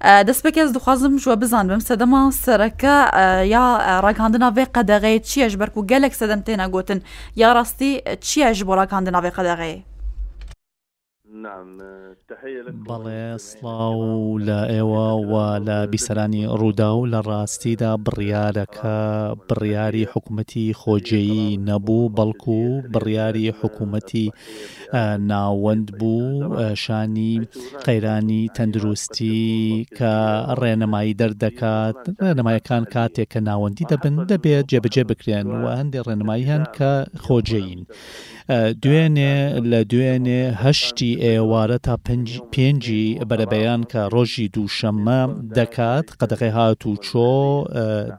دەست بەکە ئەس دخوازم ژوە بزانبم سەدەما سەرەکە یا ڕاگەاندنا ڤێ قەدەغەیە چیەش بەرک و گەلێک سەدەم تێنا گوتن یا ڕاستی چیەش بۆ ڕاگەاندنا ڤێ قەدەغەیە بەڵێ سڵاو و لە ئێوە و لە بیسەرانی ڕوودا و لە ڕاستیدا بڕیارەکە بڕیاری حکوومەتی خۆجێیی نەبوو بەڵکو و بڕیاری حکوومەتی ناوەند بوو شانی قەیرانی تەندروستی کە ڕێنمایی دەردەکات ڕێنمایەکان کاتێک کە ناوەندی دەبن دەبێت جێبەجێ بکرێن و هەندێک ڕێنمایی هەن کە خۆجێین دوێنێ لە دوێنێ هەشتی ئێوارە تا پێنجی بەرەبەیان کە ڕۆژی دووشەممە دەکات قەدەقی هات و چۆ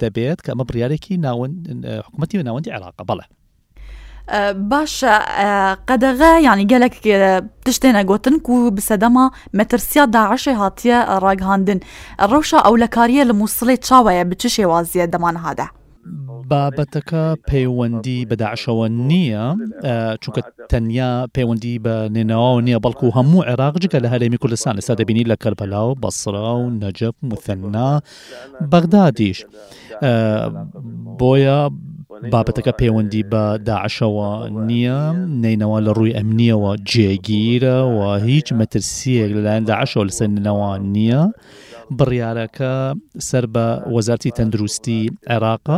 دەبێت کە ئەمە بڕارێکی ناوەند حکوومەتی و ناوەندی عێراق بەڵێ باشە قەدەغە ینی گەلک تشتێنە گوتن و بسەدەما مەترسیا داعشێ هاتیە ڕاگهاندن ڕەوشە ئەو لە کاریە لە مووسڵێ چاوەیە بچ شێوازیە دەمان هادا. بابەتەکە پەیوەندی بەداعشەوە نییە چونکە تەنیا پەیوەندی بە نێنەوە نییە بەڵکو هەموو عێراق جگە لە هەرێمی کوردستان ئێستا دەبینی لە کەربەلا و بەسرا و نەجەب مثننا بەغدادیش، بۆیە بابەتەکە پەیوەندی بە داعشەوە نییە، نەینەوا لە ڕووی ئەمنیەوە جێگیرە و هیچ مەترسیەک لەلایەن داعشەوە لەسەر نەوە نییە، بڕیارەکە سەر بە وەزارتی تەندروستی عێراقە.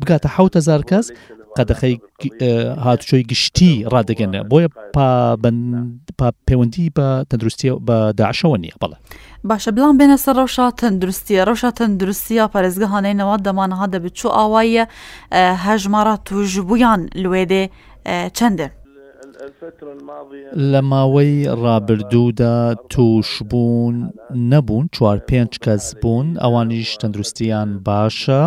بگاتە حەوت هەزار کەس قەدەخەی هاتوچۆی گشتی ڕدەگەنە بۆیە پەیوەندی بە تەندروستی بە داعشەوە نییە بەڵێ باشە بڵام بێنە سەر ڕەوشا تەندروستیە ڕەوشا تەندروستیە پارێزگەهانەینەوە دەمانها دەبێت چۆ ئاواییە هەژمارات توش بوویان لێ دێ چەندێ لە ماوەی ڕابردوودا تووشبوون نەبوون، چوار پێنج کەس بوون، ئەوانیش تەندروستییان باشە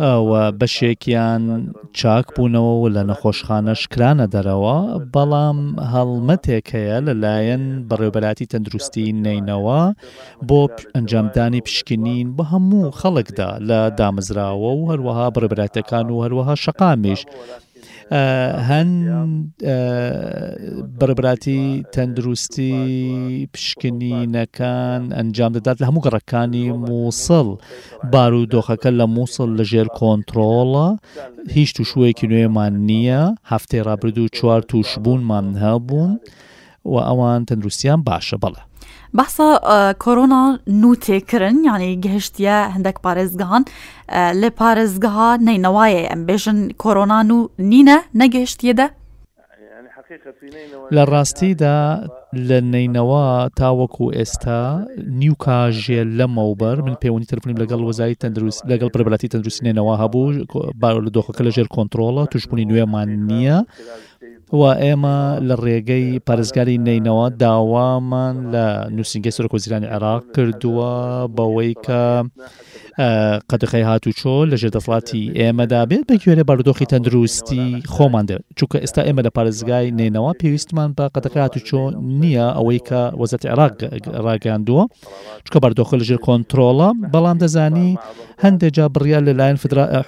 و بەشێکیان چاک بوونەوە و لە نەخۆشخانەش کرانە دەرەوە، بەڵام هەڵمەتێک هەیە لەلایەن بەڕێوەبەرایەتی تەندروستی نەینەوا بۆ ئەنجامدانی پشکنین بە هەموو خەڵکدا لە دامەزراوە و هەروەها بەڕێوەبەرایەتیەکان و هەروەها شەقامیش هەن بەڕبراتی تەندروستی پشکنینەکان ئەنجام دەدات لە هەموو گەڕەکانی مووسڵ بار و دۆخەکە لە مووسڵ لە ژێر کۆنتترۆڵە هیچ توشوەیەکی نوێمان نییە هەفتەی ڕابردوو چوار تووشبوونمان هەبوون. و ئەوان تەندروستیان باشە بەڵێ. بەسە کۆرۆنا نوتێکردن یعنی گەهشتە هەندێک پارێزگەهان لە پارێزگەها نەینەوایە ئەم بێژن کۆرۆنا و نینە نەگەشتیەدە لە ڕاستیدا لە نینەوە تاوەکو ئێستا نیو کاژێ لەمەوبەر من پەیوەنی تەلفنیم لەگەڵ وەزای تەندروست لەگەڵ پربەتی تەندروستینەوە هەبوو بار لە دۆخەکە لە ژێر کۆنتترۆڵە توشببوونی نوێمان نییە و ئێمە لە ڕێگەی پارێزگاری نەینەوا داوامان لە نووسنگی سەرۆک وەزیرانی عێراق کردووە بەوەی کە قەدەخەی هاتوچۆ لە ژێر دەسڵاتی ئێمەدا بێت بە گوێرە بارودۆخی تەندروستی خۆمان دێت چونکە ئێستا ئێمە لە پارێزگای نێنەوە پێویستمان بە قەدەخەی هاتوچۆ نییە ئەوەی کە وەزەت عێراق ڕاگەاندووە چکە بەردۆخە لەژێر کۆنتترۆڵە بەڵام دەزانی هەندێک جا بڕیار لەلایەن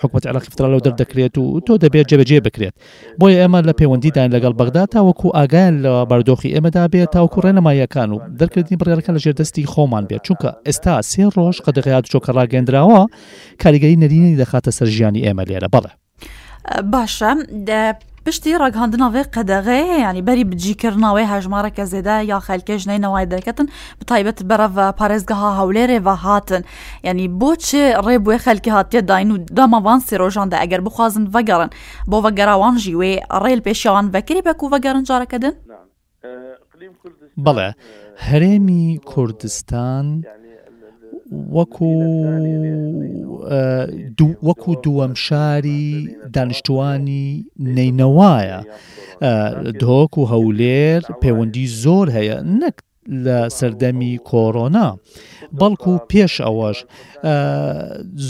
حکوومەت عراقی فترالەوە دەردەکرێت و تۆ دەبێت جێبەجێ بکرێت بۆیە ئێمە لە پەیوەندیداین لەگەڵ بەغدا تاوەکو ئاگایان لە بارودۆخی ئێمەدا بێت، تاوەکو ڕێنماییەکان و دەرکردنی بڕیارەکە لە ژێردەستی خۆمان بێت، چونکە ئێستا سێ ڕۆژ قەدەغەی هاتوچۆکە ڕاگەیەندراوە، کاریگەری نەرێنی دەخاتە سەر ژیانی ئێمە لێرە. بەڵێ. باشە پشتی ڕگەاندنەوەی قەدەغەیە ینی بەری بجیکردنەوەی هەژمارە کە زێدا یا خەلکە ژنەی نەوای دەکەتن بتایبەت بەرەڤە پارێزگەها هەولێرێ بە هاتن ینی بۆچێ ڕێ بۆێ خەلکی هااتێ داین و داماوان سێرۆژاندا ئەگەر بخوازن بەگەڕن بۆ ڤەگەراوان ژی وێ ڕێل پێشێوان ڤەکرێ بە کوو ڤەگەرن جارە کەدن؟ بەڵێ هەرێمی کوردستان وەکو وەکو دووەم شاری دانیشتوانی نەینەوایە دهۆک و هەولێر پەیوەندی زۆر هەیە نەک لە سەردەمی کۆرۆنا بەڵکو پێش ئەوەش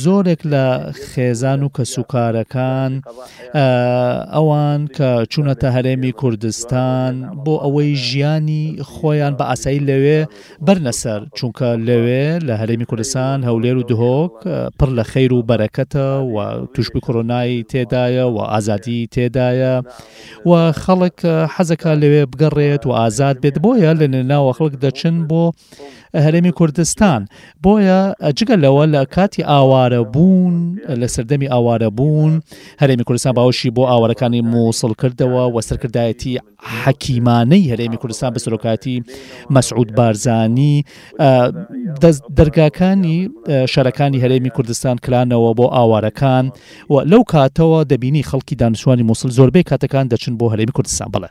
زۆرێک لە خێزان و کەسوکارەکان ئەوان کە چوونەتە هەرێمی کوردستان بۆ ئەوەی ژیانی خۆیان بە ئاسایی لەوێ بەرنەسەر چونکە لەوێ لە هەرێمی کوردستان هەولێر و دهۆک پڕ لە خیر و بەرەکەتە و توشببوو کۆرۆنایی تێدایە و ئازادی تێدایە و خەڵک حەزەکا لەوێ بگەڕێت و ئازاد بێت بۆیە لە نێناوە خەڵک دەچن بۆ هەرێمی کوردستان بۆیە ئەجگە لەوە لە کاتی ئاوارە بوون لە سەردەمی ئاوارە بوون هەرێمی کوردستان باوشی بۆ ئاوارەکانی مووسڵ کردەوە وەسەرکردایەتی حەکیمانەی هەرێمی کوردستان بە سەرۆکاتی مەسعود بارزانی دەرگاکانی شەرەکانی هەرێمی کوردستان کرانەوە بۆ ئاوارەکان و لەو کاتەوە دەبینی خەڵکی دانشتوانی موسڵ زۆربەی کاتەکان دەچن بۆ هەرێمی کوردستان بەڵێ.